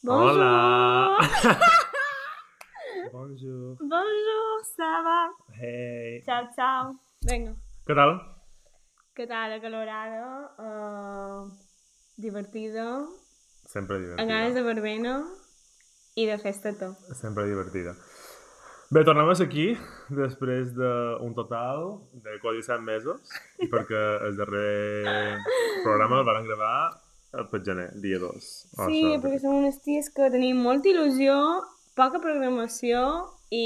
Bonjour. Hola. Bonjour. Bonjour, ça va? Hey. Chao, chao. Venga. Què tal? ¿Qué tal? Acalorada, uh, divertida, Sempre amb ganes divertida. de verbena i de festa tot. Sempre divertida. Bé, tornem aquí després d'un total de quasi 7 mesos perquè el darrer programa el vam gravar per gener, dia 2. Sí, perquè som unes ties que tenim molta il·lusió, poca programació i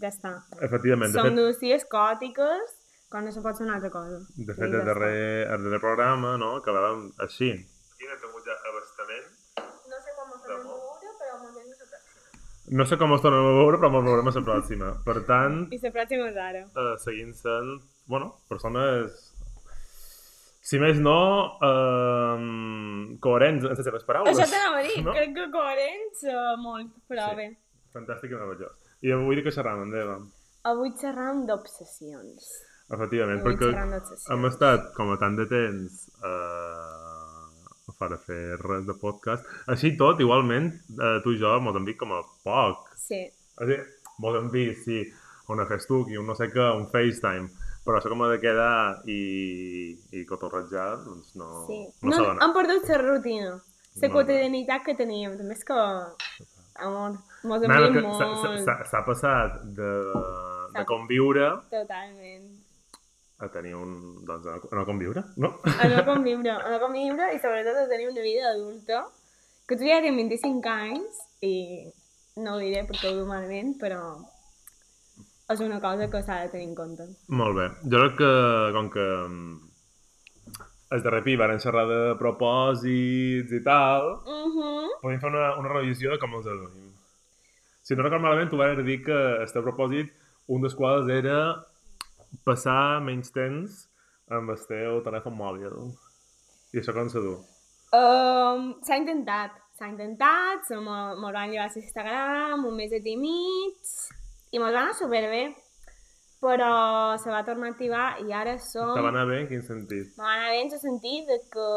ja està. Efectivament, Som fet, dues ties còtiques quan no se pot ser una altra cosa. de I fet ja el, darrer, el darrer programa no, acabàvem així. Aquí hem tingut ja abastament. No sé com ho farem veure, però ens veiem la pròxima. No sé com es tornem a veure, però ens veurem a la pròxima. Per tant, I la pròxima és ara. eh, seguint sent, bueno, persones, si més no, eh, coherents en les seves paraules. Això t'anava a dir, No? crec que coherents uh, molt, però Sí. bé. Fantàstic i meravellós. I avui de què xerram, Endeva? Avui xerram d'obsessions. Efectivament, Avui perquè hem estat com a tant de temps eh, per a fer res de podcast. Així tot, igualment, eh, tu i jo mos hem vist com a poc. Sí. És a dir, mos hem vist, sí, una festuc i un no sé què, un FaceTime, però això com ha de quedar i, i cotorrejar, doncs no, sí. no, No, s'ha d'anar. hem perdut la rutina, la No, quotidianitat que teníem. També és que, amor, mos s'ha- s'ha- molt. s'ha passat de, de conviure Totalment. a tenir un... doncs a no, a no conviure, no? A no conviure, a no conviure i sobretot a tenir una vida adulta. Que tu ja tens 25 anys i no ho diré perquè ho diu malament, però és una cosa que s'ha de tenir en compte. Molt bé. Jo crec que, com que mm, el darrer pi van xerrar de propòsits i tal, Mhm. Uh podem fer una, una revisió de com els adonim. Si no recordo malament, tu vas dir que el teu propòsit, un dels quals era passar menys temps amb el teu telèfon mòbil. I això com se du? Um, s'ha intentat, s'ha intentat, se mos van llevar a Instagram un mes i mig i mos va anar superbé, però se va tornar a activar i ara som... Te va anar bé? En quin sentit? Me va anar bé en el sentit de que,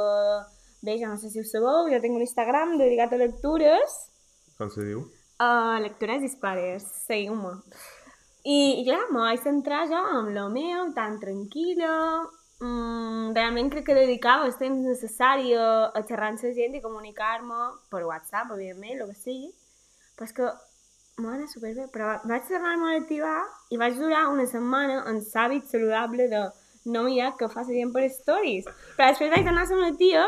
bé, jo no sé si ho sabeu, jo tinc un Instagram dedicat a lectures, Com se diu? a lectures dispares, seguiu-me. I, I clar, me vaig centrar jo en lo meu, tan tranquil·la, mm, realment crec que dedicava el temps necessari a, a xerrar amb la gent i comunicar-me per WhatsApp, evidentment, el que sigui, però és que anat superbé, però vaig tornar-me a activar i vaig durar una setmana en l'hàbit saludable de no mirar què fa la gent per stories. Però després vaig anar a una tia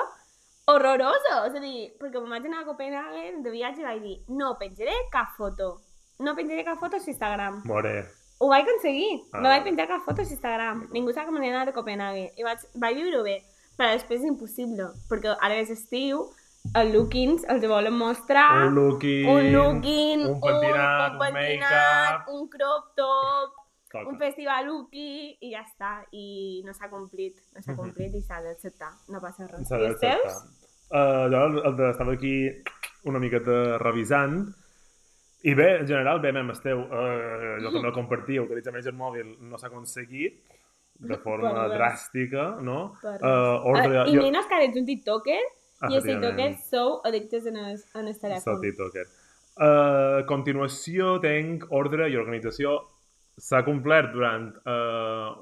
horrorosa, és a dir, perquè me'n vaig anar a Copenhagen de viatge i vaig dir no penjaré cap foto, no penjaré cap foto a Instagram. More. Ho vaig aconseguir, Ah. no vaig penjar cap foto a Instagram, ningú sap que me n'he anat a Copenhagen i vaig, vaig viure bé, però després és impossible, perquè ara és estiu, els lookings els volen mostrar, Un looking, un looking, un pentinat, un, un, pentinat, make-up... un crop top, Toca. un festival looky i ja està, i no s'ha complit, no s'ha complit i s'ha d'acceptar, no passa res. S'ha I els teus? d'acceptar. Uh, jo el, el de- estava aquí una miqueta revisant i bé, en general, bé, amb el teu, uh, jo també el compartia, utilitzar més el mòbil no s'ha aconseguit de forma Per dràstica, no? Per. Uh, ordre, Ah, I menys que ets un tiktoker, i els Efectivament. tiktokers sou addictes en el, en el Soc telèfon. tiktoker. Uh, a continuació tinc ordre i organització. S'ha complert durant uh,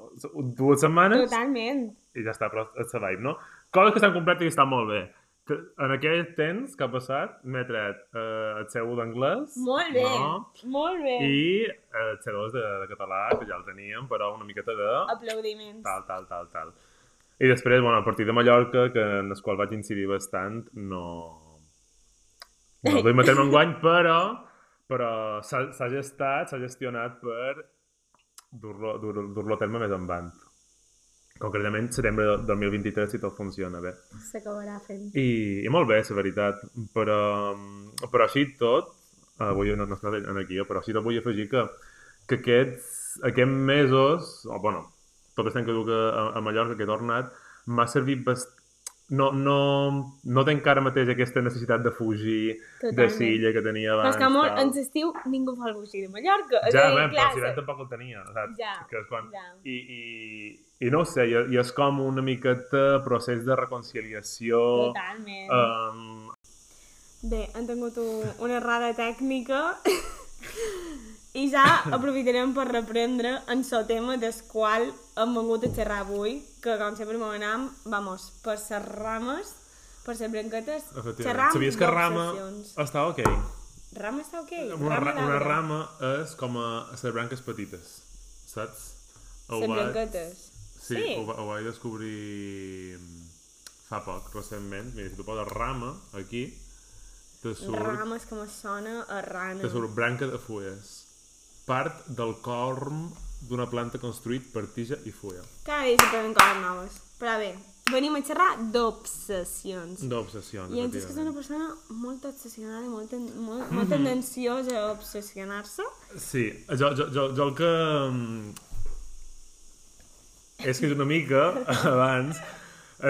dues setmanes Totalment. i ja està, però és la vibe, no? Coses que s'han complert i estan molt bé. Que en aquell temps que ha passat m'he tret uh, el seu d'anglès Molt bé, no? molt bé. i el C2 de, de català, que ja el teníem, però una miqueta de Aplaudiments. tal, tal, tal, tal. I després, bueno, a partir de Mallorca, que en el qual vaig incidir bastant, no... No el duim a terme enguany, però, però s'ha gestat, s'ha gestionat per dur-lo dur, dur a terme més endavant. Concretament, setembre de 2023, si tot funciona bé. S'acabarà fent. I, I molt bé, la veritat. Però, però així tot, avui no, no estic en aquí, però així tot vull afegir que, que aquests, aquests mesos, o bueno, tot el temps que duc a, a Mallorca, que he tornat, m'ha servit bast... No, no, no tenc ara mateix aquesta necessitat de fugir de Totalment. Silla que tenia Però abans. és que, tal. en l'estiu ningú fa el bugir de Mallorca. Ja, dir, bé, però si tampoc el tenia, saps? Ja, que és quan... ja. I, i, I no sé, i, i és com una miqueta procés de reconciliació. Totalment. Um, Bé, hem tingut un, una errada tècnica i ja aprofitarem per reprendre en el tema del qual hem vengut a xerrar avui, que com sempre m'anam, vamos, per les rames, per les branquetes, xerram Sabies que rama està ok? Rama està ok? Una, ra una rama és com a les branques petites, saps? Les branquetes. Sí, Sí. Ho, ho vaig descobrir fa poc, recentment. Mira, si tu poses rama aquí, te surt, Rames que me sona a rana. te surt branca de fulles. Part del corm d'una planta construït per tija i fulla. Cada dia s'aprenen coses noves. Però bé, venim a xerrar d'obsessions. D'obsessions, I ets que és una persona molt obsessionada i molt, ten molt, molt tendenciosa a obsessionar-se. Sí, jo, jo, jo, jo el que... mm, És que és una mica, abans,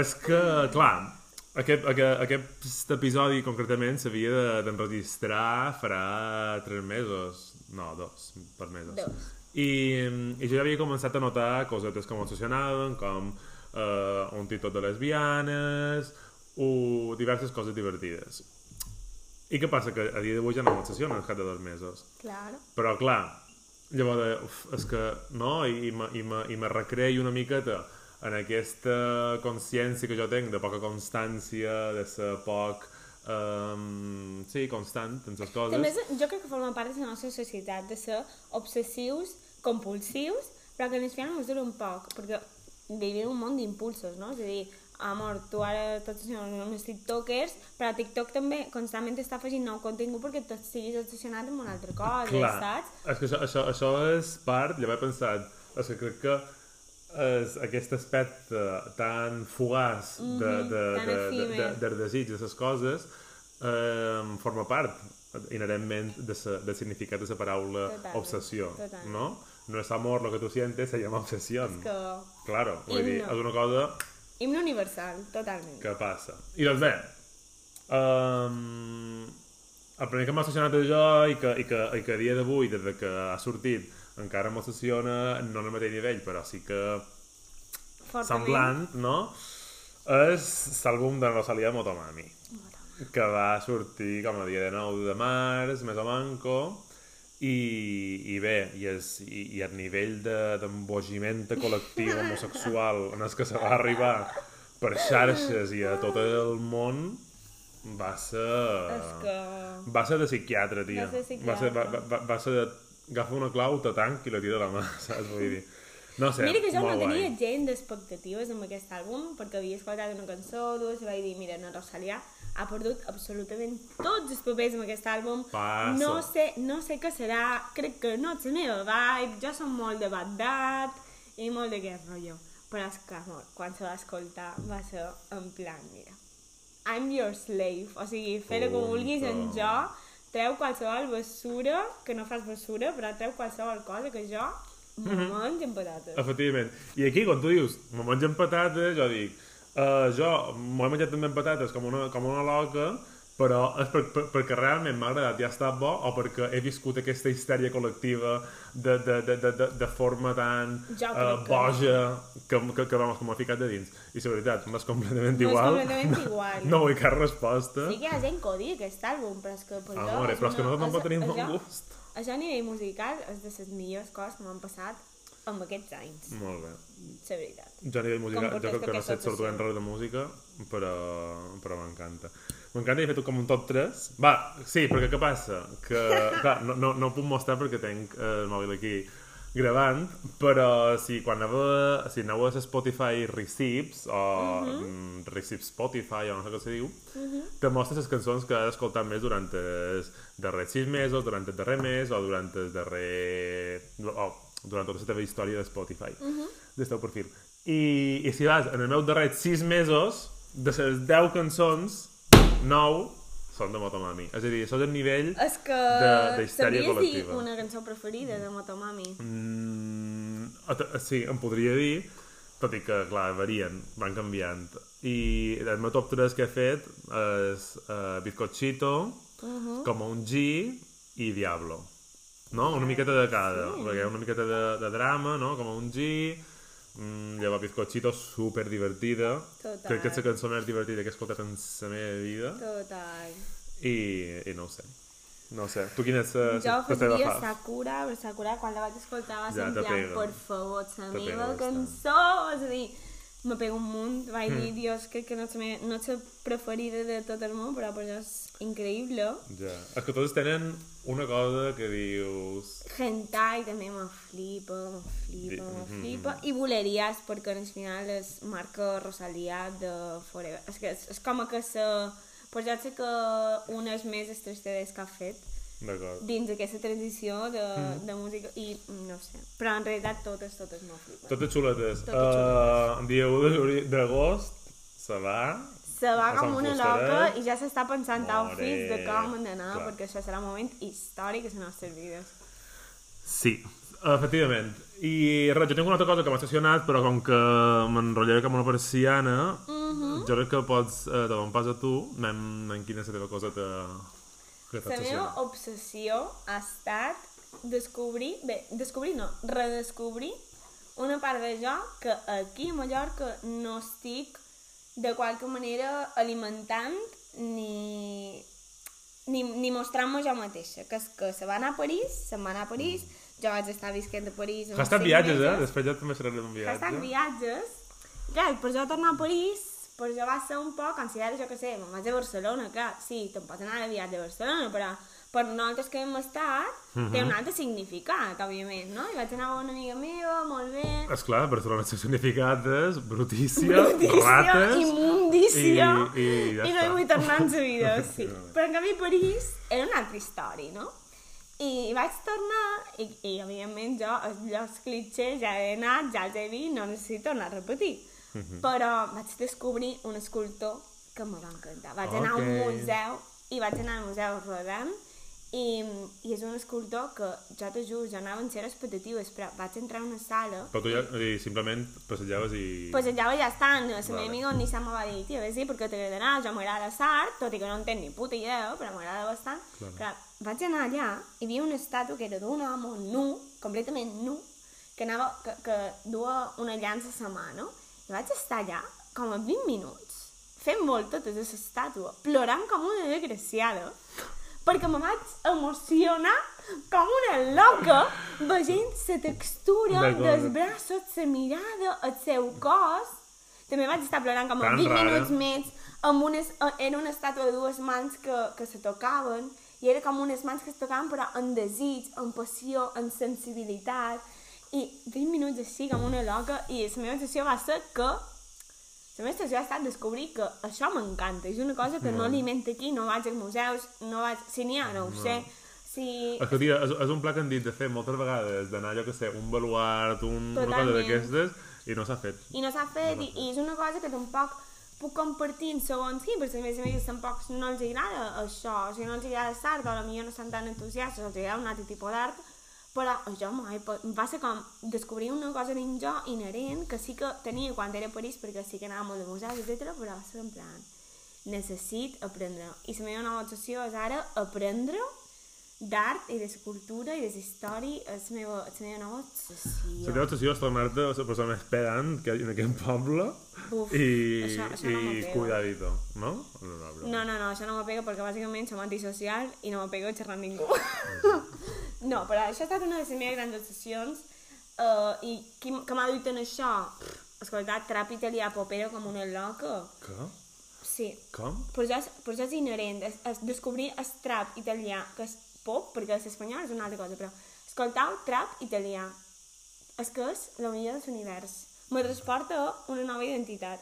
és que, clar, aquest, aquest, aquest episodi concretament s'havia de- d'enregistrar farà tres mesos. No, dos, per mesos. Dos. I, I jo ja havia començat a notar cosetes que m'obsessionaven, com eh, un títol de lesbianes o diverses coses divertides. I què passa? Que a dia d'avui ja no m'obsessionen de dos mesos. Claro. Però, clar, llavors, uf, és que, no? I, i, me, i, me, i me recreï una miqueta en aquesta consciència que jo tinc de poca constància, de ser poc... Um, sí, constant en les coses. També jo crec que forma part de la nostra societat, de ser obsessius, compulsius, però que el final ens dura un poc, perquè vivim un món d'impulsos, no? És a dir, amor, tu ara tots són uns tiktokers, però TikTok també constantment està afegint nou contingut perquè tu estiguis obsessionat amb una altra cosa, Clar, saps? és que això, això, això és part, ja m'he pensat, és que crec que és aquest aspecte tan fugaç Mhm, tan de, de, de, desig de les coses eh, forma part inherentment de sa, del significat de la paraula Totalment, obsessió, totalment. no? No es amor lo que tú sientes, se llama obsesión. Que... Claro, vull dir, és una cosa Himne universal, totalment. que passa. I doncs bé, um, el primer que m'ha obsessionat és jo i que, i que, i que a dia d'avui, des de que ha sortit, encara m'obsessiona, no en el mateix nivell, però sí que Fortament. semblant, no? És l'àlbum de Rosalia Motomami, que va sortir com a dia de 9 de març, més o manco, i, i bé, i, és, i, i el nivell de- d'embogiment de, col·lectiu homosexual en el que se va arribar per xarxes i a tot el món va ser... És que... Va ser de psiquiatre, tia. Va ser psiquiatre. Va ser, va, va, va ser de... Agafa una clau, te tanc i la tira a la mà, saps? Vull dir... No sé, Mira que jo no molt tenia guai. gent d'expectatives amb aquest àlbum, perquè havia escoltat una cançó, dues, i vaig dir, mira, no, Rosalia ha perdut absolutament tots els papers amb aquest àlbum. Passa. No sé, no sé què serà, crec que no és la meva vibe, jo som molt de Bad Dad i molt de aquest rotllo. Però és que, amor, quan se va escoltar va ser en plan, mira, I'm your slave, o sigui, fer-ho com vulguis en jo, treu qualsevol bessura, que no fas bessura, però treu qualsevol cosa que jo me Mhm. menjo amb patates. Efectivament. I aquí, quan tu dius, me mengen patates, jo dic, uh, jo m'ho he menjat també amb patates com una, com una loca, però és per, per, perquè realment m'ha agradat i ha estat bo o perquè he viscut aquesta histèria col·lectiva de, de, de, de, de, de forma tan Jo uh, boja que, que, que, vamos, que m'ha ficat de dins. I la veritat, m'és completament M'és igual. completament igual. no vull cap resposta. Sí que hi ha gent que odia aquest àlbum, però és que per. Amore, és però és que nosaltres tampoc tenim bon gust. Això a nivell musical és de les millors coses que m'han passat amb aquests anys, Molt bé. la veritat. Jo a nivell musical, jo crec que no portaste sé sortir obsessió? res de música, però, però m'encanta. M'encanta he fet com un top 3. Va, sí, perquè què passa? Que, clar, no, no, no ho puc mostrar perquè tenc el mòbil aquí gravant, però si quan anava, si aneu a Spotify Receipts, o mm Receipts Spotify, o no sé què se diu, te mostra les cançons que has escoltat més durant els darrers sis mesos, durant el darrer mes, o durant el darrer... o durant tota la teva història de Spotify, del teu perfil. I, I si vas en els meus darrers sis mesos, de les 10 cançons, 9 són de Motomami. És a dir, això és el nivell... És que... De- Sabies dir col·lectiva. una cançó preferida de Motomami? Mm, sí, em podria dir, tot i que, clar, varien, van canviant. I el meu top 3 que he fet és uh, Bizcochito, uh -huh. Com un G i Diablo. No? Una miqueta de cada, sí. perquè una miqueta de, de drama, no? Com un G, mm, llavors Bizcochito, super divertida. Total. Crec que és la cançó més divertida que he escoltat en la meva vida. Total. i, i no ho sé. No ho sé. Tu quina és la, Jo la teva faria fa? Sakura, però Sakura quan la vaig escoltar va ser Ja, en te plan, per favor, la meva cançó, és a dir, me pega un munt, vaig Hmm. dir, dios, crec que no és meva, no és la preferida de tot el món, però per és increïble. Ja. És que totes tenen una cosa que dius... Hentai també me flipa, me flipa, me flipa. I Bolerías, perquè al final és marca Rosalia de Forever. És que és, és com que se... Pues ja sé que una és més els tres CDs que ha fet. Dins aquesta transició de, Mhm. de música i mm, no sé. Però en realitat totes, totes me flipen. Totes xuletes. Totes Uh, dia 1 de juliol- d'agost se va... Se va com una loca i ja s'està pensant More, outfits de com han d'anar, perquè això serà un moment històric a les nostres vides. Sí, efectivament. I res, jo tinc una altra cosa que m'ha estacionat, però com que m'enrotllaré com una persiana, Mhm. jo crec que pots, eh, te un pas a tu, anem, anem quina és la teva cosa t'ha La meva obsessió ha estat descobrir, bé, descobrir no, redescobrir una part de jo que aquí a Mallorca no estic de qualque manera alimentant ni, ni, ni mostrant-me jo mateixa, que és que se va anar a París, se'n va anar a París, jo vaig estar visquent a París Hashtag cinc viatges, eh? mesos. Després ja també serà un viatge. Hashtag viatges. Clar, per jo tornar a París, per jo va ser un poc, considero, jo que sé, me'n vaig a Barcelona, clar, sí, te'n pots anar de viatge a Barcelona, però per nosaltres que hem estat, té un altre significat, òbviament, no? I vaig anar amb una amiga meva, molt bé, Esclar, Barcelona té significat és brutícia, brutícia, rates... immundícia, i- i ja i no hi vull tornar en sa vida, sí. Però en canvi París era una altra història, no? I vaig tornar, i, i evidentment jo, els clitxers ja he anat, ja els he vist, no necessito tornar a repetir. Però vaig descobrir un escultor que em va encantar. Vaig anar a un museu, i vaig anar al museu Rodin, i, i és un escultor que, jo te juro, jo anava en ser expectatives, però vaig entrar en una sala Però tu ja, dir, simplement passejaves i... pues ja ja estan, la Vale. meva amiga Nissan me va dir, tia, ves-hi perquè t'agradarà, jo m'agrada l'art, tot i que no en tenc ni puta idea, però m'agrada bastant. Claro. Clar, vaig anar allà i vi una estàtua que era d'un home nu, completament nu, que, anava, que, que duia una llança a la mà, no? I vaig estar allà com a 20 minuts, fent voltes de l'estàtua, plorant com una desgraciada, perquè me vaig emocionar com una loca veient la textura dels braços, la mirada, el seu cos. També vaig estar plorant com a Tan 20 rara. minuts més. Amb unes, eh, era una estàtua de dues mans que, que se tocaven i era com unes mans que es tocaven però en desig, en passió, en sensibilitat i 20 minuts així com una loca i la meva sensació va ser que la meva sensació ha estat descobrir que això m'encanta, és una cosa que no alimenta aquí, no vaig als museus, no vaig... Si n'hi ha, no ho sé. Si... És que, tia, és, és un pla que han dit de fer moltes vegades, d'anar, jo que sé, un baluart, un, una cosa Totalment. d'aquestes, i no s'ha fet. I no s'ha fet, i, i és una cosa que tampoc puc compartir en segons qui, perquè a més a més tampoc no els agrada això, o sigui, no els agrada l'art, o potser no estan tan entusiastes, els agrada un altre tipus d'art, però jo mai, va ser com descobrir una cosa dins jo inherent que sí que tenia quan era a París, perquè sí que anava molt de museus, etc, però va ser en plan, necessit aprendre. I la meva nova obsessió és ara aprendre d'art i d'escultura i d'història, és la meva, és la meva nova obsessió. La teva obsessió és tornar-te la persona més pedant que hi ha en aquest poble Buf, i, això- això no i m'apega. cuidadito, no? No, no, no. No, no, no, això no me pega perquè bàsicament som antisocial i no me pego xerrar amb ningú. no, però això ha estat una de les meves grans obsessions uh, i qui, que m'ha duit en això? Escoltar trap italià popero com una loca. Què? Sí, Com? però ja, és- però ja és inherent, és, és descobrir el trap italià, que és pop, perquè l'espanyol és una altra cosa, però escoltar el trap italià és que és la millor de l'univers. Me transporta a una nova identitat.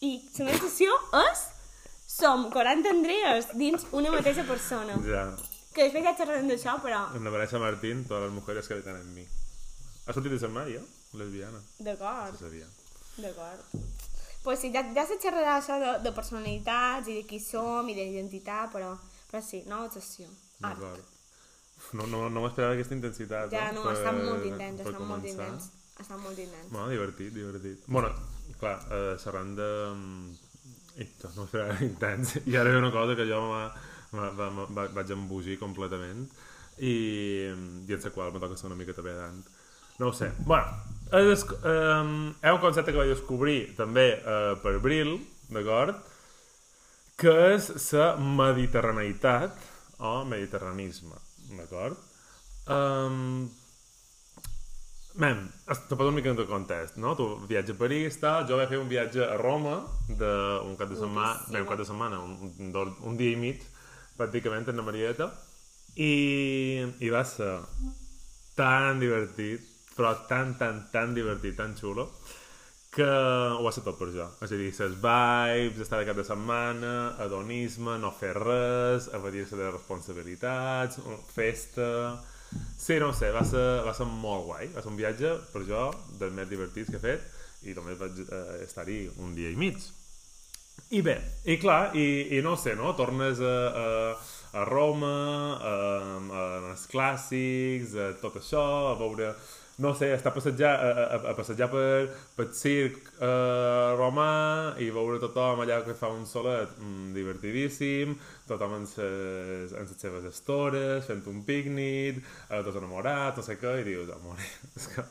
I la meva sensació és som 40 Andrees dins una mateixa persona. Ja. Que després ja xerrarem d'això, però En la Vanessa Martín, todas las mujeres que habitan en mí. ¿Has sentit de mai, ja? Lesbiana. d'acord, No sabia. d'acord. Pues sí, ja, ja se xerrarà això de, de personalitats i de qui som i d'identitat, però, però sí, nova obsessió. Art. D'acord. No, no, no m'esperava aquesta intensitat. Ja, eh, no, per- està molt intens, està molt intens. Està molt intens. Bueno, divertit, divertit. Bueno, clar, eh, xerrant de... I tot no serà intens. I ara ve una cosa que jo va, va, va, va, vaig embogir completament i, i en la qual me toca ser una miqueta pedant. No ho sé. Bueno, és, um, és un concepte que vaig descobrir també uh, per Brill, d'acord? que és la mediterraneïtat o mediterranisme, d'acord? Um, Mem, te poso una mica de context, no? Tu viatge a París, tal, jo vaig fer un viatge a Roma d'un cap de setmana, bé, un cap de setmana, un, un, un, un dia i mig, pràcticament, en la Marieta, i, i va ser tan divertit, però tan, tan, tan divertit, tan xulo, que ho va ser tot per jo. És a dir, les vibes, estar de cap de setmana, hedonisme, no fer res, evadir-se de responsabilitats, festa... Sí, no sé, va ser, va ser molt guai. Va ser un viatge, per jo, dels més divertits que he fet, i només vaig eh, estar-hi un dia i mig. I bé, i clar, i, i no sé, no? Tornes a, a, a Roma, a, a, els clàssics, a tot això, a veure no sé, estar passejar, a, a, a passejar per, per circ eh, romà i veure tothom allà que fa un solet mm, divertidíssim, tothom en ses, en les seves estores, fent un pícnic, eh, tots enamorats, no sé què, i dius, amor, és que...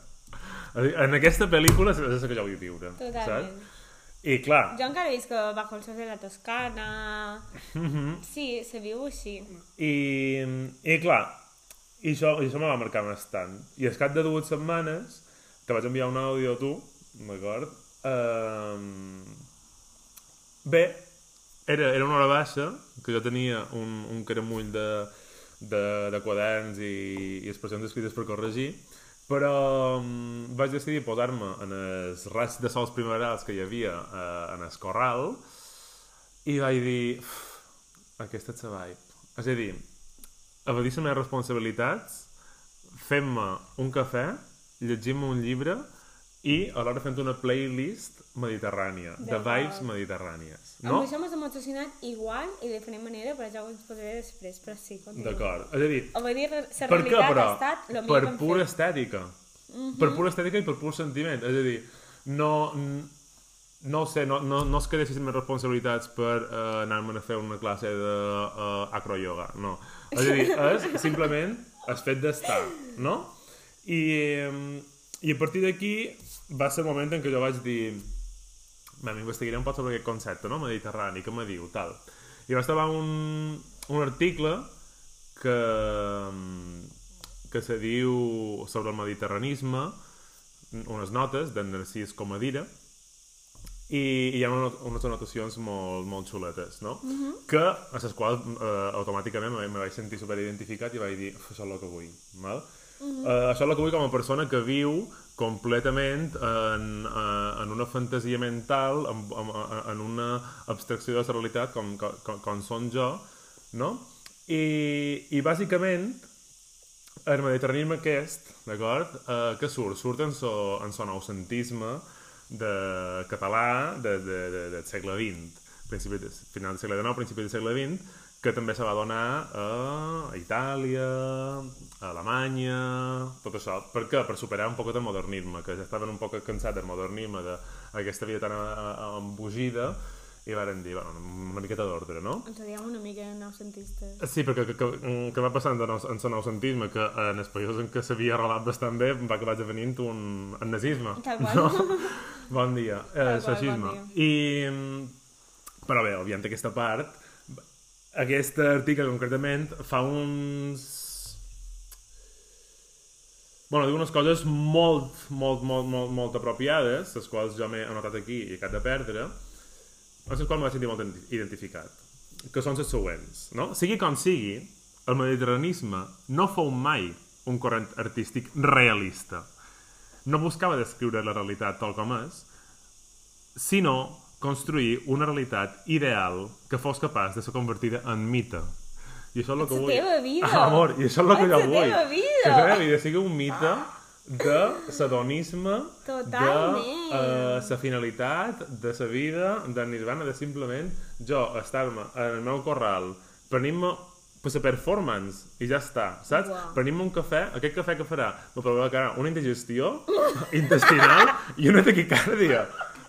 En aquesta pel·lícula és el que jo vull viure, Totalment. saps? I clar, Jo encara visc bajo el sol de la Toscana... mhm, Sí, se viu així. I, i clar, i això, i això me va marcar bastant. I al cap de dues setmanes, te vaig enviar un àudio a tu, d'acord? Um, bé, era, era una hora baixa, que jo tenia un, un caramull de, de, de quaderns i, i expressions escrites per corregir, però um, vaig decidir posar-me en els raigs de sols primaverals que hi havia uh, en el corral i vaig dir, "Uf, aquesta és la vibe. És a dir, evadir les responsabilitats, fent-me un cafè, llegint-me un llibre i alhora fent una playlist mediterrània, de D'acord. vibes mediterrànies. No? Amb això m'has emocionat igual i de diferent manera, però ja ho exposaré després, però sí, continua. D'acord. És a dir, O dir, la per què, però? ha estat millor Per pura fet. estètica. Per pura estètica i per pur sentiment. És a dir, no, no ho sé, no, no, no es quedessin més responsabilitats per uh, anar-me'n a fer una classe de uh, acroyoga, no. És a dir, és simplement el fet d'estar, no? I, em, I a partir d'aquí va ser el moment en què jo vaig dir Bé, investigaré un poc sobre aquest concepte, no? Mediterrani, què me diu, tal. I vaig trobar un, un article que, que se diu sobre el mediterranisme, unes notes d'en Narcís Comadira, i, hi ha una, unes anotacions molt, molt xuletes, no? Que, a les quals eh, automàticament me, me vaig sentir superidentificat i vaig dir, "Uf, això és el que vull, val? Eh, això és el que vull com a persona que viu completament en, eh, en una fantasia mental, en, en, en una abstracció de la realitat com, com, com són jo, no? I, i bàsicament el mediterranisme aquest, d'acord, eh, que surt? Surt en so, en so noucentisme de català de, de, de, del segle XX, principi de, final del segle XIX, principi del segle XX, que també se va donar a Itàlia, a Alemanya, tot això. Per què? Per superar un poc el modernisme, que ja estaven un poc cansats del modernisme, d'aquesta vida tan embogida, i varen dir, bueno, una miqueta d'ordre, no? Ens diem una mica noucentistes. Sí, perquè que, que, que va passant en el, en el noucentisme, que en els països en què s'havia arrelat bastant bé va acabar devenint un el nazisme. Tal qual. No? Bon dia. Eh, Tal qual, feixisme. bon I, però bé, obviant aquesta part, aquest article concretament fa uns... Bueno, diu unes coses molt, molt, molt, molt, molt apropiades, les quals jo m'he anotat aquí i he de perdre, amb les quals m'he sentit molt identi- identificat, que són les següents. No? Sigui com sigui, el mediterranisme no fou mai un corrent artístic realista. No buscava descriure la realitat tal com és, sinó construir una realitat ideal que fos capaç de ser convertida en mite. I això és el que És la vull. teva vida. Ah, amor, i això és el que És jo vull. vida. Que la meva vida sigui un mite de l'adonisme, de uh, la finalitat de la vida, de nirvana, de simplement jo estar-me en el meu corral, prenint-me per la performance i ja està, saps? Uau. Prenint-me un cafè, aquest cafè que farà me provocarà una indigestió intestinal i una taquicàrdia.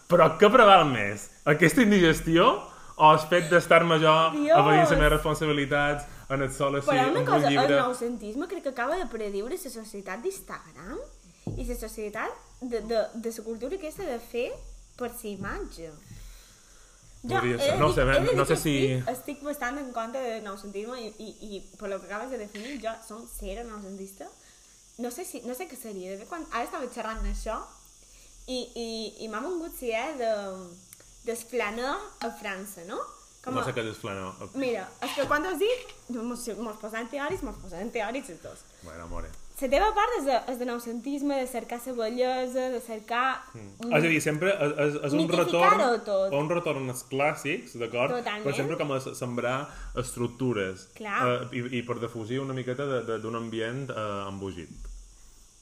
Però què preval més? Aquesta indigestió o el fet d'estar-me jo a venir les meves responsabilitats en el sol així, Però una cosa, el noucentisme crec que acaba de prediure la societat d'Instagram i la societat de, de, de la cultura aquesta de fer per la imatge. He ser. de No sé, de dir no sé si... Estic, estic bastant en contra del noucentisme i, i, i per lo que acabes de definir, jo som zero noucentista. No sé, si, no sé què seria. De fet, quan ara estava xerrant d'això i, i, i m'ha vingut si és de, d'esplanar a França, no? Com No a- sé què és flanó. Mira, és que quan has dit, mos, mos posem teòrics, mos posem teòrics els dos. Bueno, amore. La teva part és de, és de noucentisme, de cercar la bellesa, de cercar... Mm. És a dir, sempre és, és, és un retorn... tot. Un retorn als clàssics, d'acord? Totalment. Però sempre com a sembrar estructures. Clar. Eh, i, I per defugir una miqueta d'un ambient eh, embogit.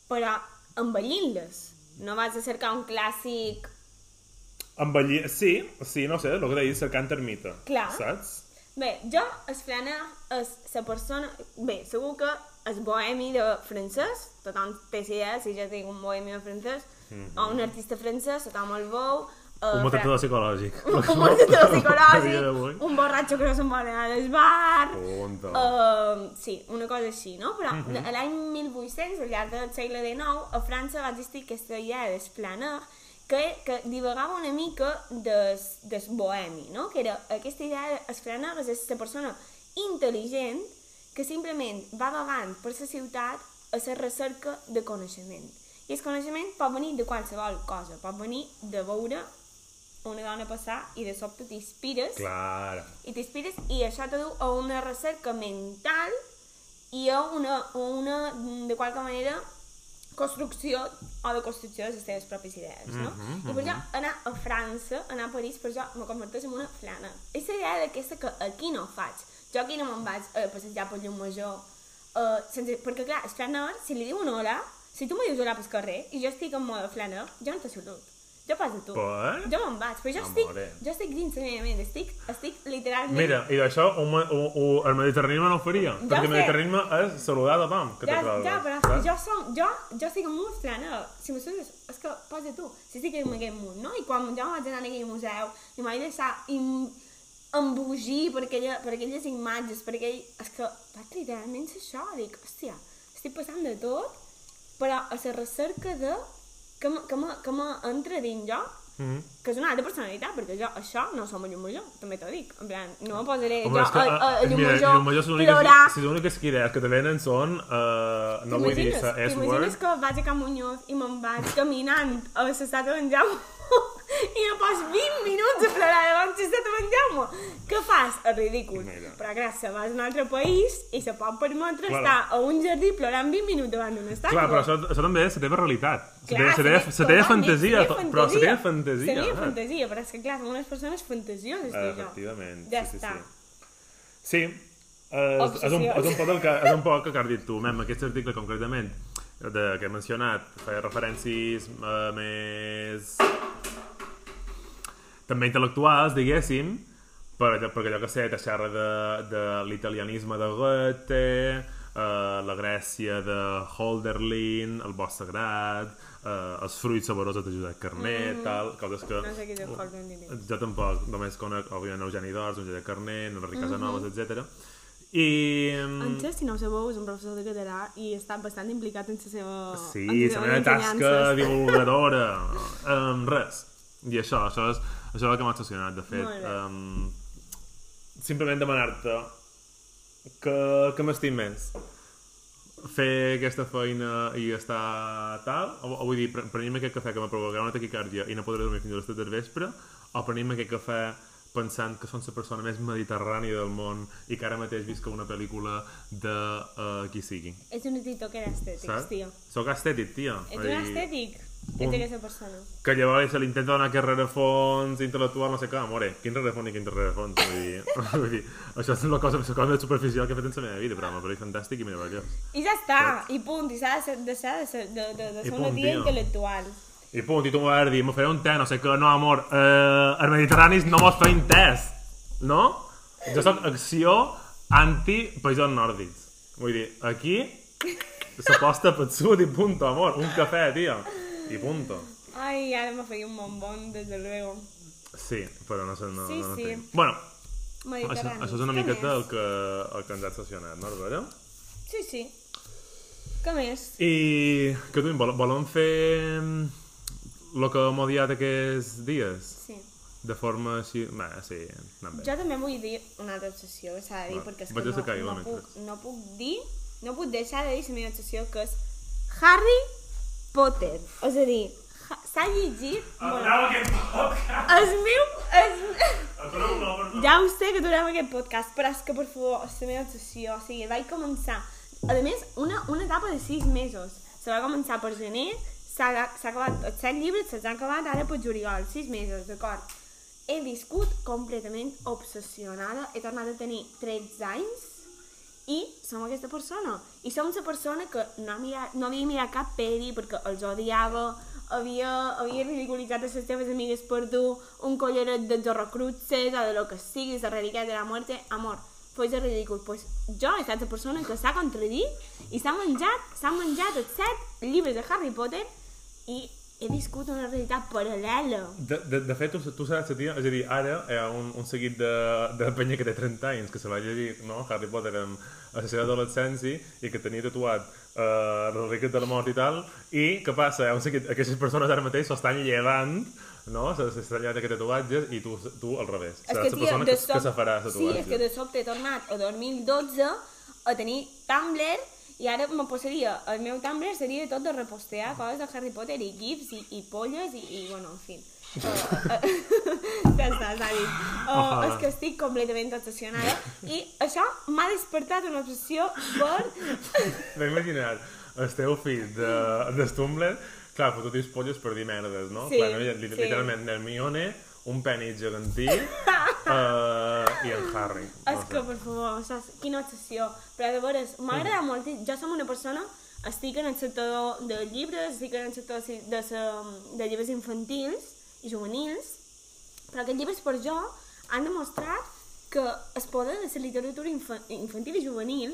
Però envellint-les. No vas a cercar un clàssic... Envellir... Sí, sí, no sé, el que deies, cercant ermita. Clar. Saps? Bé, jo, el flana és la persona... Bé, segur que el bohemi de francès, tothom té idea, si jo tinc un bohemi de francès, o un artista francès, tothom el veu... eh, Un fra- metador psicològic. un dia psicològic, un borratxo que no se'n vol anar al bar... Uh, sí, una cosa així, no? Però uh -huh. a l'any 1800, al llarg del segle XIX, a França va existir aquesta idea d'esplanar que, que divagava una mica des, des bohemi, no? Que era aquesta idea d'esplanar és la persona intel·ligent que simplement va vagant per la ciutat a la recerca de coneixement. I el coneixement pot venir de qualsevol cosa, pot venir de veure una dona passar i de sobte t'inspires Clar. i t'inspires i això te du a una recerca mental i a una, a una de qualque manera construcció o de construcció de les teves pròpies idees, no? Mhm, I per això anar a França, anar a París, per això me converteix en una flana. És la idea d'aquesta que aquí no faig. Jo aquí no me'n vaig a passejar per llum major, uh, sense, perquè clar, el flaner, si li diuen hola, si tu me dius hola pel carrer i jo estic en mode flaner, jo no te salut. Jo pas a tu. Per? Jo me'n vaig, però jo Amore. estic, jo estic dins la meva ment, estic, estic literalment... Mira, i d'això un, un, un, el mediterranisme no ho faria. Ja perquè el sé. mediterranisme és saludar a tothom que Ja, ja, però saps? jo, som, jo, jo estic en un estrana. Si me sents, és que posa tu, si estic en aquest món, no? I quan jo vaig anar a aquell museu, i m'he deixar im, embogir per, aquella, per aquelles imatges, per aquell... És que vaig literalment ser això, dic, hòstia, estic passant de tot, però a la recerca de que me- que me- que m'entra dins jo, Mhm. que és una altra personalitat, perquè jo això no som a llum major, també t'ho dic. En plan, no me posaré Home, jo és que, a, a, a eh, llum mira, major, llum major són plorar, si les úniques idees que te venen són, uh, no vull dir T'imagines? la T'imagines que vaig a Can Muñoz i me'n vaig caminant a l'estàtua d'en Jaume i no pas 20 minuts a plorar davant l'estàtua d'en Jaume? Què fas? És ridícul. Mira. Però se vas a un altre país i se pot permetre Claro. estar a un jardí plorant 20 minuts davant d'una estàtua. Clar, però això, això també és la teva realitat. La Clar, teva, la teva, la teva fantasia, però la teva fantasia. Seria eh? fantasia, però és que clar, som unes persones fantasioses, tu i jo. Efectivament. Ja sí, està. Sí, sí. És, és, un, és, un poc el que, és un poc el que has dit tu, mem, aquest article concretament de, que he mencionat feia referències uh, més també intel·lectuals, diguéssim, per allò, perquè allò que sé, te xerra de, de l'italianisme de Goethe, uh, la Grècia de Holderlin, el bosc sagrat, uh, els fruits saborosos de Josep Carné, tal, coses que... No sé qui Jorge Nini. Jo tampoc, només conec, òbviament, Eugeni d'Ors, Josep Carné, Enric Casanovas, Mhm. etc. I... En Xes, si no ho sabeu, és un professor de català i està bastant implicat en la seva... Sí, la meva tasca divulgadora. um, res. I això, això és, això és el que m'ha estacionat, de fet. Um, simplement demanar-te que, que m'estim més. Fer aquesta feina i estar tal, o, o vull dir, pre- prenir-me aquest cafè que provocat una taquicàrdia i no podré dormir fins a les 7 del vespre, o prenir-me aquest cafè pensant que són la persona més mediterrània del món i que ara mateix visc una pel·lícula de uh, qui sigui. És un TikToker estètic, Saps? tio. Soc estètic, tia. Ets un estètic. Punt. Ets aquesta persona. Que llavors se li intenta donar aquest rerefons intel·lectual, no sé què, amore, quin rerefons i quin rerefons, vull dir, vull dir, això és la cosa, la cosa més superficial que he fet en la meva vida, però m'ha pareix fantàstic i meravellós. I ja està, i punt, i s'ha de, ser- de, ser- de, ser- de, de, de ser una punt, tia tio. intel·lectual. I punt, i tu m'ho vas dir, me faré un te, no sé què, no, amor, eh, els mediterranis no mos feim tes, no? Jo sóc acció anti-països nòrdics. Vull dir, aquí s'aposta pel sud i punto, amor, un cafè, tia, i punto. Ai, ara me feia un bombón, desde luego. Sí, però no sé, no, Sí, no, no sí. tinc. Bueno, això, Mediterrani. això és una Què miqueta el més? que, el que ens ha estacionat, no, Albert? Sí, sí. Què més? I què tu, vol, volem fer el que hem odiat aquests dies? Sí. de forma així... Bé, sí, anem bé. Jo també vull dir una altra obsessió, que s'ha de dir, Va, perquè és vaig que no, jo no, la puc, no puc dir, no puc deixar de dir la meva obsessió, que és Harry Potter. És a dir, ha- s'ha llegit... Bueno, aquest podcast! el meu... El... Home, Ja ho sé que durem aquest podcast, però és que, per favor, és la meva obsessió. O sigui, vaig començar... A més, una, una etapa de sis mesos. Se va començar per gener, s'ha acabat els set llibres, se'ls han acabat ara per juliol. Sis mesos, d'acord? He viscut completament obsessionada. He tornat a tenir 13 anys i som aquesta persona. I som la persona que no, mira, no havia mirat cap peli perquè els odiava, havia, havia ridiculitzat les teves amigues per dur un collaret de zorrocruces o de lo que sigui, de reliquiat de la muerte. Amor, fos de ridícul. Pues jo he estat la persona que s'ha contradit i s'ha menjat, s'ha menjat els set llibres de Harry Potter i he viscut una realitat paral·lela. De, de, de fet, tu, tu la tia, és a dir, ara hi ha un, un seguit de, de penya que té 30 anys que se va llegir no? Harry Potter en, a la seva adolescència i que tenia tatuat uh, el riquet de la mort i tal, i què passa? Seguit, aquestes persones ara mateix s'estan llevant no? s'estan llevant aquests tatuatges i tu, tu al revés. És Seràs que, la persona que, sob- que se farà Sí, tatuatge. és que de sobte he tornat a 2012 a tenir Tumblr i ara me posaria, el meu Tumblr seria tot de repostear coses de Harry Potter i gifs i, i polles i, i bueno, en fi. Ja està, s'ha dit. Uh, és que estic completament obsessionada i això m'ha despertat una obsessió per... M'he imaginat el teu fill de, de Tumblr, clar, fototis polles per dir merdes, no? Sí, clar, no? Li- sí. Literalment, Hermione, un penis gegantí uh, i el Harry. És que, per favor, saps? Quina obsessió. Però, de veres, m'agrada molt. Jo som una persona, estic en el sector de llibres, estic en el sector de, de, de llibres infantils juvenils, però aquests llibres per jo han demostrat que es poder de la literatura infa infantil i juvenil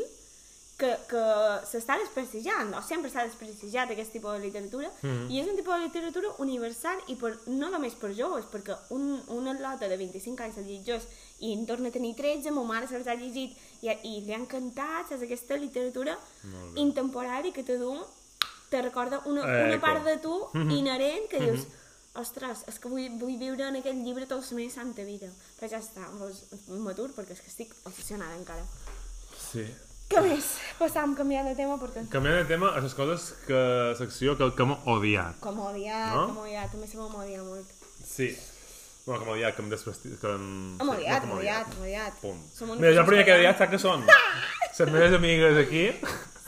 que, que s'està desprestigiant, o sempre s'ha desprestigiat aquest tipus de literatura, Mhm. i és un tipus de literatura universal i per, no només per joves, perquè un, una lota de 25 anys el llegeix i en torna a tenir 13, ma mare se'ls ha llegit i, i li ha encantat, saps, aquesta literatura Molt bé. intemporària que te du, te recorda una, Eh, una part de tu inherent que dius, ostres, és que vull, vull viure en aquest llibre tota la meva santa vida. Però ja està, doncs, m'atur perquè és que estic obsessionada encara. Sí. Què més? Passam, canviant de tema perquè... Canviant de tema, a les coses que secció que, que hem odiat. Com odiat, No? com odiat, també se m'ha odiat molt. Sí. Bueno, que hem odiat, que hem desprestigiat... Que. Hem sí, odiat, hem odiat, hem odiat. Punt. Mira, jo el primer que he odiat, saps què són? Les meves amigues aquí,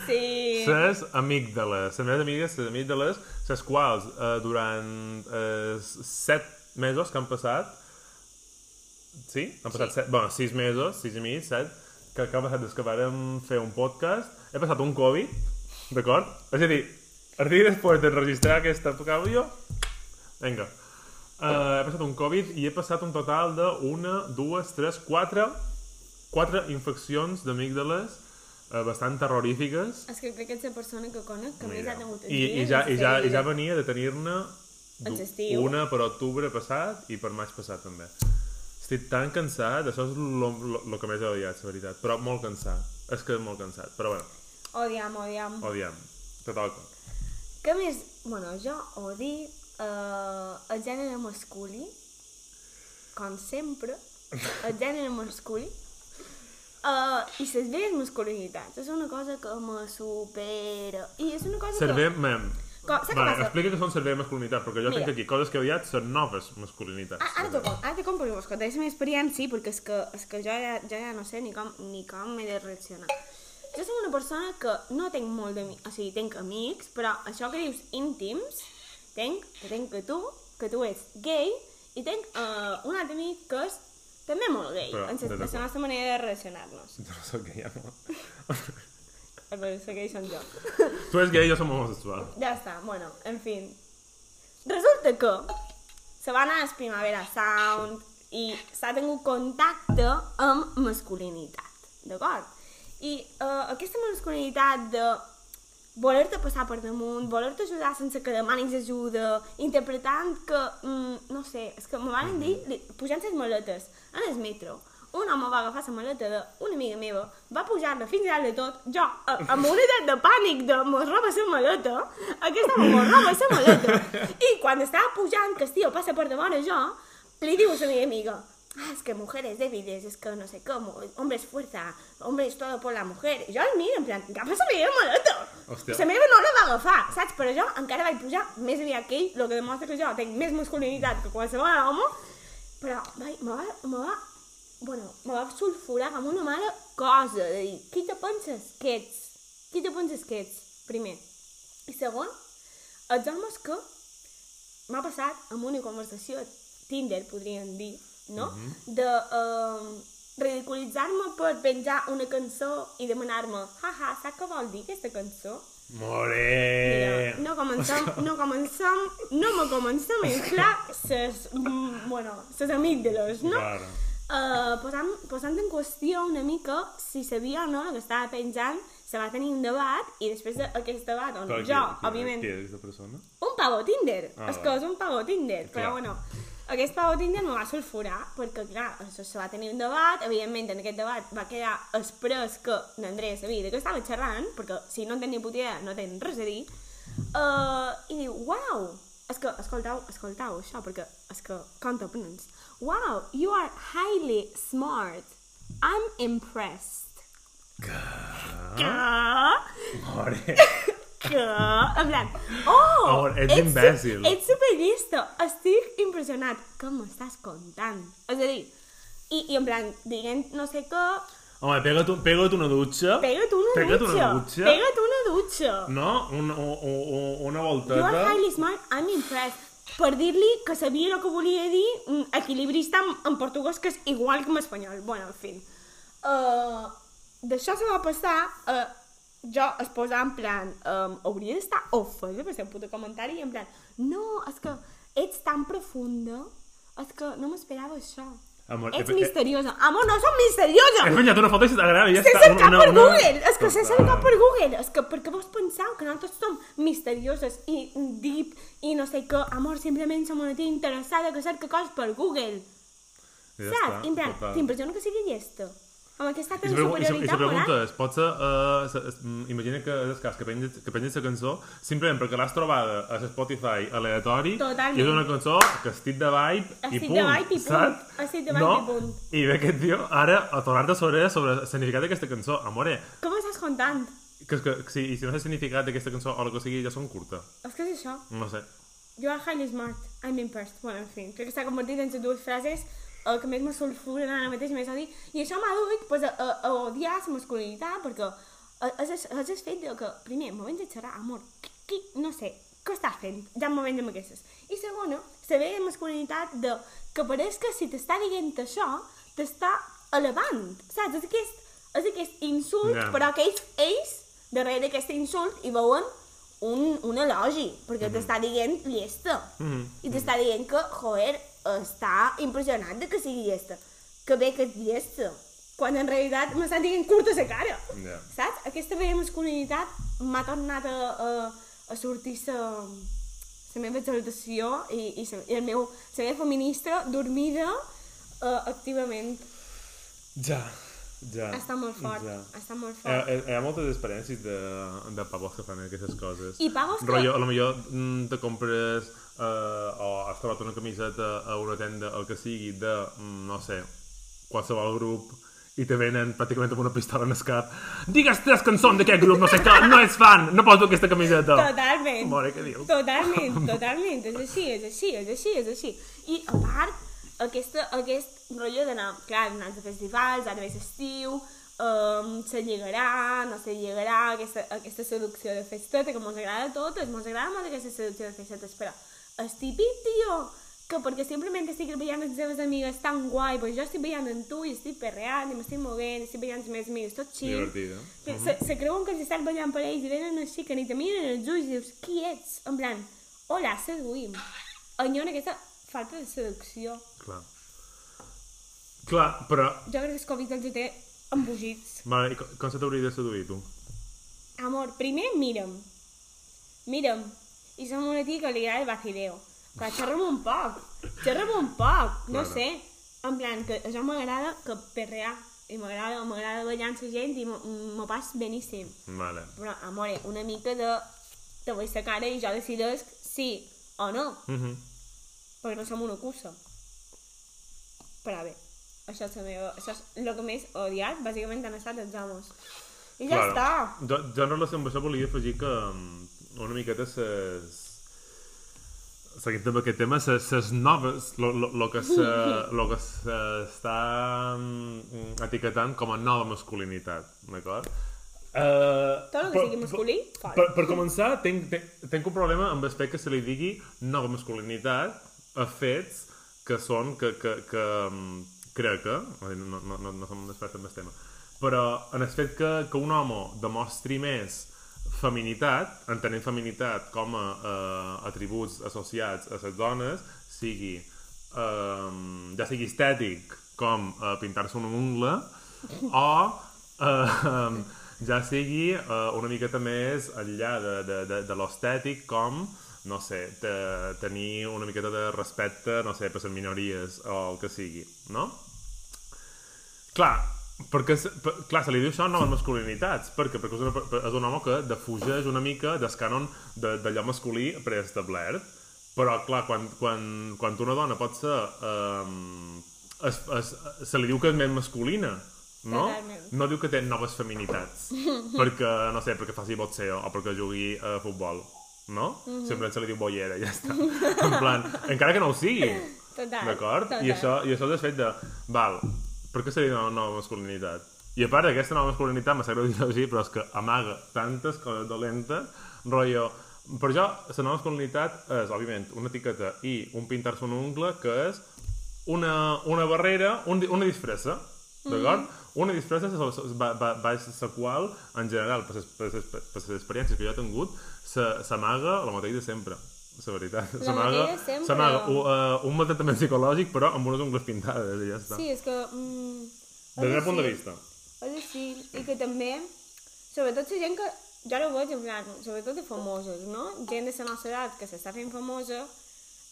Sí. les amígdales. Les meves amigues, les amígdales, les quals eh, durant els set mesos que han passat, sí? Han passat Sí. set, bueno, sis mesos, sis i mig, set, que, que ha passat des que vàrem fer un podcast, he passat un Covid, d'acord? És a dir, el dia després d'enregistrar aquesta àudio, vinga, uh, he passat un Covid i he passat un total de una, dues, tres, quatre, quatre infeccions d'amígdales uh, bastant terrorífiques És que crec que ets la persona que conec que més Mira. ha tingut I, i, ja, i, ja, i ja venia de tenir-ne una per octubre passat i per maig passat també. Estic tan cansat, això és el que més he odiat, la veritat, però molt cansat. És que molt cansat, però bueno, Odiam, odiam. odiem. Te toca. Què més? Bueno, jo odi uh, el gènere masculí, com sempre, el gènere masculí, uh, i les masculinitats. És una cosa que me supera. I és una cosa Cerver... que... Mem. Com- Vale, explica que són cerver masculinitat, perquè jo Mira. tinc aquí coses que he odiat són noves masculinitats. Ah, ara t'ho com, ara t'ho com perquè vos contaré la meva experiència, perquè és que, és que jo, ja, jo ja no sé ni com, ni com he de reaccionar. Jo soc una persona que no tinc molt d'amics, o sigui, tinc amics, però això que dius íntims, tinc, que tinc que tu, que tu ets gay, i tinc uh, un altre amic que és també molt gay, Però, en de la nostra manera de relacionar-nos. Jo no soc gay, no. El que gay són jo. Tu ets gay, jo som homosexual. Ja està, bueno, en fi. Resulta que se va anar al Primavera Sound i s'ha tingut contacte amb masculinitat, d'acord? I uh, aquesta masculinitat de voler-te passar per damunt, voler-te ajudar sense que demanis ajuda, interpretant que, mm, no sé, és que me van dir, pujant les maletes en el metro, un home va agafar la maleta d'una amiga meva, va pujar-la fins dalt de tot, jo, a- amb una edat de pànic de mos roba la maleta, aquest home mos roba la maleta, i quan estava pujant, que el tio passa per davant jo, li diu a la meva amiga, ah, es que mujeres débiles, es que no sé cómo, hombre es fuerza, hombre es todo por la mujer. I jo el miro, en plan, agafa la meva maleta. Hòstia. La meva no la va agafar, saps? Però jo encara vaig pujar més aviat que ell, el que demostra que jo tinc més masculinitat que qualsevol home, però vai, me va, me va, bueno, me va sulfurar amb una mala cosa, de dir, qui te penses que ets? Qui te penses que ets? Primer. I segon, els homes que m'ha passat amb una conversació Tinder, podríem dir, no? De uh, ridiculitzar-me per penjar una cançó i demanar-me, haha, saps què vol dir aquesta cançó? More! Mira, no comencem, no comencem, no me comencem a inflar ses, bueno, ses amígdales, no? Claro. Uh, posant, posant en qüestió una mica si sabia o no el que estava penjant, se va tenir un debat i després d'aquest debat, on Però jo, qui- òbviament, Qui és aquesta persona? un pavo Tinder, Ah, és que és un pavo Tinder, Clar. però bueno, aquest Tinder me va sulfurar, perquè clar, això se va tenir un debat, evidentment en aquest debat va quedar express que l'Andrea sabia de què estava xerrant, perquè si no en tenia puta idea no tenen res a dir, uh, i diu, uau, és que, escoltau, escoltau això, perquè és que, compte pens, wow, you are highly smart, I'm impressed. Ah, Que? more! que, en plan, oh, Amor, ets imbècil. Ets superllista, estic impressionat. Què m'estàs contant? És a dir, i, i en plan, dient no sé què, Home, pega't, un, pega't una dutxa. pega't una Pega't dutxa. una dutxa. Pega't una dutxa. No? Un, un, un, una You are volteta. highly smart, I'm impressed. Per dir-li que sabia el que volia dir mm, equilibrista en, en portuguès, que és igual que en espanyol. Bueno, en fi. Uh, D'això se va passar... Uh, jo es posava en plan... Um, hauria d'estar ofesa per ser un puto comentari i en plan... No, és que ets tan profunda... És que no m'esperava això. Amor, ets he- he- misteriosa. Amor, no som misteriosa! Has menjat una foto i se t'agrada i ja S'ha està. cercat Una- per una- Google! És que s'ha cercat per Google! És que perquè vos penseu que nosaltres som misterioses i deep i no sé què, amor, simplement som una tia interessada que cerca coses per Google. Ja Saps? està, I en plan, t'impressiona que sigui llesta? Amb aquesta I si, pregun- i i superioritat moral? preguntes, pot ser, uh, se- es- mm, imagina que és el cas que penges, que penges la cançó simplement perquè l'has trobada a Spotify aleatori Totalment. i és una cançó que estic de vibe i Estic punt, de vibe i punt. Estic de vibe no? i punt. I ve aquest tio ara a tornar-te sobre, sobre el significat d'aquesta cançó. Amore, Com estàs contant? que, que, que si, i si no sé el significat d'aquesta cançó o el que sigui, ja són curta. És que és això. No sé. You are highly smart, I'm impressed. Bueno, en fi, crec que s'ha convertit en dues frases el que més me sulfuren ara mateix més odi. I això m'ha dut pues, a, a, a odiar la masculinitat, perquè és, és, és el fet de que, primer, me vens a xerrar, amor, qui, qui, no sé, què estàs fent? Ja vens amb aquestes. I segona, la vella masculinitat de que pareix que si t'està dient això, t'està elevant, saps? És aquest, és aquest insult, Ja. però que ells, ells, darrere d'aquest insult, hi veuen un, un elogi, perquè t'està dient llesta. Mhm. I t'està dient que, joder, està impressionat de que sigui llesta. Que bé que és llesta. Quan en realitat m'estan dient curta la cara. Ja. Saps? Aquesta vella masculinitat m'ha tornat a, a, a sortir la la meva exaltació i, i, sa, i el meu, la meva feminista dormida uh, activament. Ja, ja. Està molt fort, Ja. està molt fort. hi, hi ha moltes experiències de, de pavos que fan aquestes coses. I pavos que- Rollo, a lo millor mm, te compres eh, o has trobat una camiseta a una tenda, el que sigui, de, mm, no sé, qualsevol grup i te venen pràcticament amb una pistola en el cap. Digues tres cançons d'aquest grup, no sé què, no és fan, no poso aquesta camiseta. Totalment. Mare, què dius? Totalment, totalment. És així, és així, és així, és així. I a part, aquesta, aquest rotllo d'anar, clar, anar a festivals, ara ve l'estiu, um, se lligarà, no se lligarà, aquesta, aquesta seducció de festeta, que mos agrada a totes, mos agrada molt aquesta seducció de festetes, però és típic, tio, que perquè simplement estic veient les teves amigues tan guai, però jo estic veient en tu i estic perreant i m'estic movent, estic veient les meves amigues tot chill. Divertida. Se, se creuen que els estàs ballant per ells i venen així, que ni te miren els ulls i dius, qui ets? En plan, hola, seduïm. Enyora aquesta falta de seducció. Clar. Clar, però... Jo crec que el Covid els té embogits. Vale, i com, com se t'hauria de seduir, tu? Amor, primer mira'm. Mira'm. I som una tia que li agrada el vacileo. Clar, xerra'm un poc. Xerra'm un poc. No Claro. sé. En plan, que això m'agrada que perrear. I m'agrada m'agrada ballar amb la gent i m'ho- pas beníssim. Vale. Però, amore, una mica de... Te vull la cara i jo decideix sí o no. Mhm. perquè no som una cursa. Però bé, això és, la meva, això és el que més he odiat, bàsicament han estat els homes. I ja Claro. està. Jo, jo en relació amb això volia afegir que mm, una miqueta ses... Seguint amb aquest tema, ses, ses noves, lo, lo, lo que se, lo que s'està mm, etiquetant com a nova masculinitat, d'acord? Uh, Tot el que sigui masculí, fora. per, per començar, tinc, tinc, tinc un problema amb el fet que se li digui nova masculinitat a fets que són, que, que, que mm, crec que, no, no, no, no, no som un expert en el tema, però en el fet que, que un home demostri més feminitat, entenent feminitat com a eh, atributs associats a les dones, sigui eh, ja sigui estètic com eh, pintar-se una ungla o eh, ja sigui eh, una miqueta més enllà de, de, de, de l'estètic com no sé, te, tenir una miqueta de respecte, no sé, per les minories o el que sigui, no? Clar, perquè, per, clar, se li diu això a noves masculinitats. Per què? Perquè és, una, és un home que defugeix una mica del cànon de- d'allò masculí preestablert. Però, clar, quan, quan, quan una dona pot ser... Um, es, es, se li diu que és més masculina, no? Totalment. No diu que té noves feminitats. perquè, no sé, perquè faci boxeo o perquè jugui a futbol. No? Sempre se li diu bollera, ja està. en plan, encara que no ho sigui. Total. D'acord? I això, I això és el fet de... Val, per què seria una nova masculinitat? I a part, aquesta nova masculinitat, me sap greu dir-ho així, però és que amaga tantes coses dolentes, rotllo... Per jo, la nova masculinitat és, òbviament, una etiqueta i un pintar-se un ungle que és una, una barrera, un, una disfressa, d'acord? Una disfressa és la- va- va- baix la qual, en general, per les, per les, per les experiències que jo he tingut, se- s'amaga el mateix de sempre. La veritat. S'amaga sempre. uh, un maltractament psicològic, però amb unes ungles pintades, i ja està. Sí, és que... Mm, Des del punt de vista. És així, i que també, sobretot la gent que, jo ho veig en plan, sobretot de famosos, no? Gent de la nostra edat que s'està fent famosa,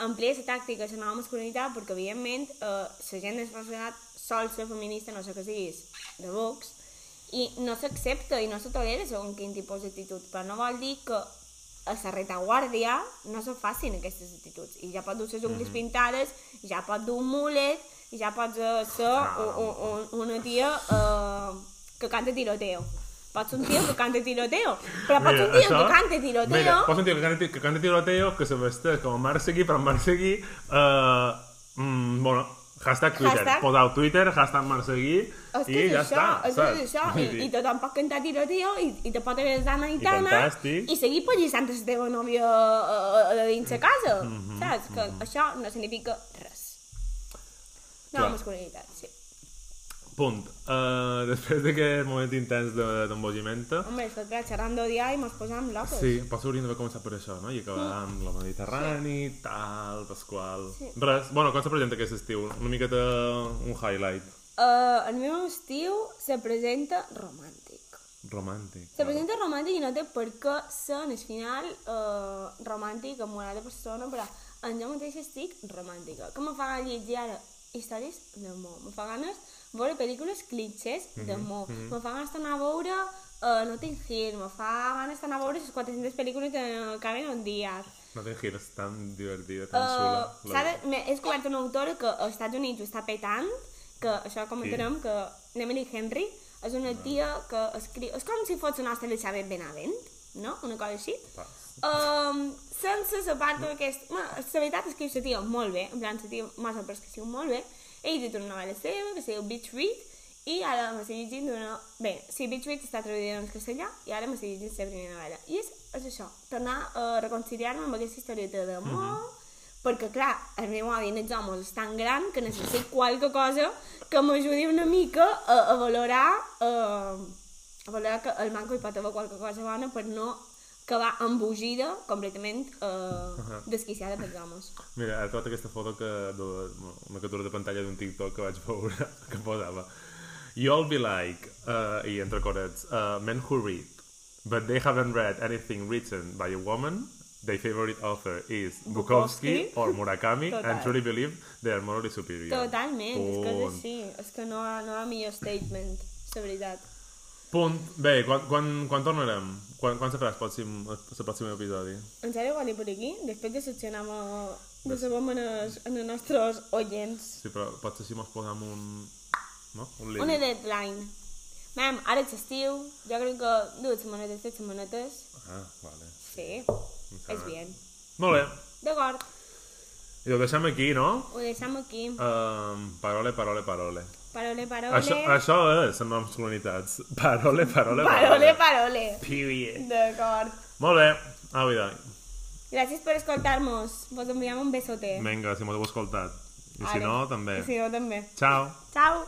emplia la tàctica la nova masculinitat, perquè evidentment eh, la gent de la nostra edat sol ser feminista, no sé què siguis, de Vox, i no s'accepta i no se tolera segons quin tipus d'actitud, però no vol dir que a la retaguardia no se facin aquestes actituds. I ja pot dur les ungles pintades, i ja pot dur un mulet, ja pots eh, ser un, un, un, una tia eh, que canta tiroteo. Pots un tio que canta tiroteo, però pots ser un tio que canta tiroteo... Mira, pots un tio que canta, que canta tiroteo, que se vesteix com a Marc Seguí, però Marc Seguí... Uh, mm, bueno, hashtag Twitter. Hashtag- Posau Twitter, hashtag Marc Seguí, És que i ja això, està, és, saps? és això, i, dir, i tothom pot cantar tiroteo i, i te pot haver d'ana i tana fantàstic. i seguir pallissant la teva nòvia a, a, a dins de casa, Mhm, saps? Que això no significa res. No, Clar. masculinitat, sí. Punt. Uh, després d'aquest moment intens de- d'embogimenta, Home, és que clar, xerrant d'odiar i mos posam locos. Sí, potser hauríem d'haver començat per això, no? I acabar amb la Mediterrani, tal, Pasqual... Sí. Res, bueno, com se presenta aquest estiu? Una miqueta un highlight Uh, el meu estiu se presenta romàntic. romàntic. Se presenta romàntic i no té per què ser en el final uh, romàntic amb una altra persona, però en jo mateix estic romàntica. Que me fa llegir ara històries d'amor. Me fa ganes veure pel·lícules clichés d'amor. Me fa ganes d'anar a veure uh, Notting Hill. Me fa ganes d'anar a veure les 400 pel·lícules de Cameron un dia. No té gires tan divertida, tan Uh, xula. de, m'he he descobert una autora que als Estats Units ho està petant, que això comentarem, que Emily Henry és una tia que escriu... És com si fos la nostra Elisabet Benavent, no? Una cosa així. Pas. Um, sense la part d'aquest... Bueno, la veritat és que la tia molt bé, en plan, la tia que sigui molt bé. Ell ha dit una novel·la seva, que es diu Beach Read, i ara m'estic llegint una... Bé, sí, Beach Read està traduïda en castellà, i ara m'estic llegint la primera novel·la. I és, és això, tornar a reconciliar-me amb aquesta historieta d'amor, perquè, clar, el meu avi en els homes és tan gran que necessito qualque cosa que m'ajudi una mica a, a valorar a, a valorar que el manco hi pot haver qualque cosa bona per no acabar embogida completament uh, desquiciada pels homes. Mira, he trobat aquesta foto que, de, una captura de pantalla d'un TikTok que vaig veure que posava You all be like, uh, i entre corets, uh, men who read, but they haven't read anything written by a woman. Their favorite author is Bukowski, Bukowski. or Murakami, Total. and truly believe they are morally superior. Totalment, és que és Punt. així. És que no, no hi ha millor statement, la veritat. Punt. Bé, quan, quan, quan tornarem? Quan, quan se farà el pròxim, el pròxim episodi? En sèrio, quan hi per aquí? Després de seccionar... de saber els, en els nostres oients. Sí, però potser si mos posem un... No? Un límit. Una deadline. Mam, ara és estiu, jo crec que dues setmanetes, tres setmanetes, Ah, vale. sí, és bien. Molt bé. D'acord, I ho deixem aquí, no? ho deixem aquí. Um, parole, parole, parole. Parole, parole. Això, això és les masculinitats. Parole, parole, Parole, parole. Period. D'acord. Molt bé. Au, vida. Gràcies per escoltar-nos. Vos enviem un besote. Vinga, si m'ho heu escoltat. I si Ara. no, també. I si no, també. Ciao. Ciao.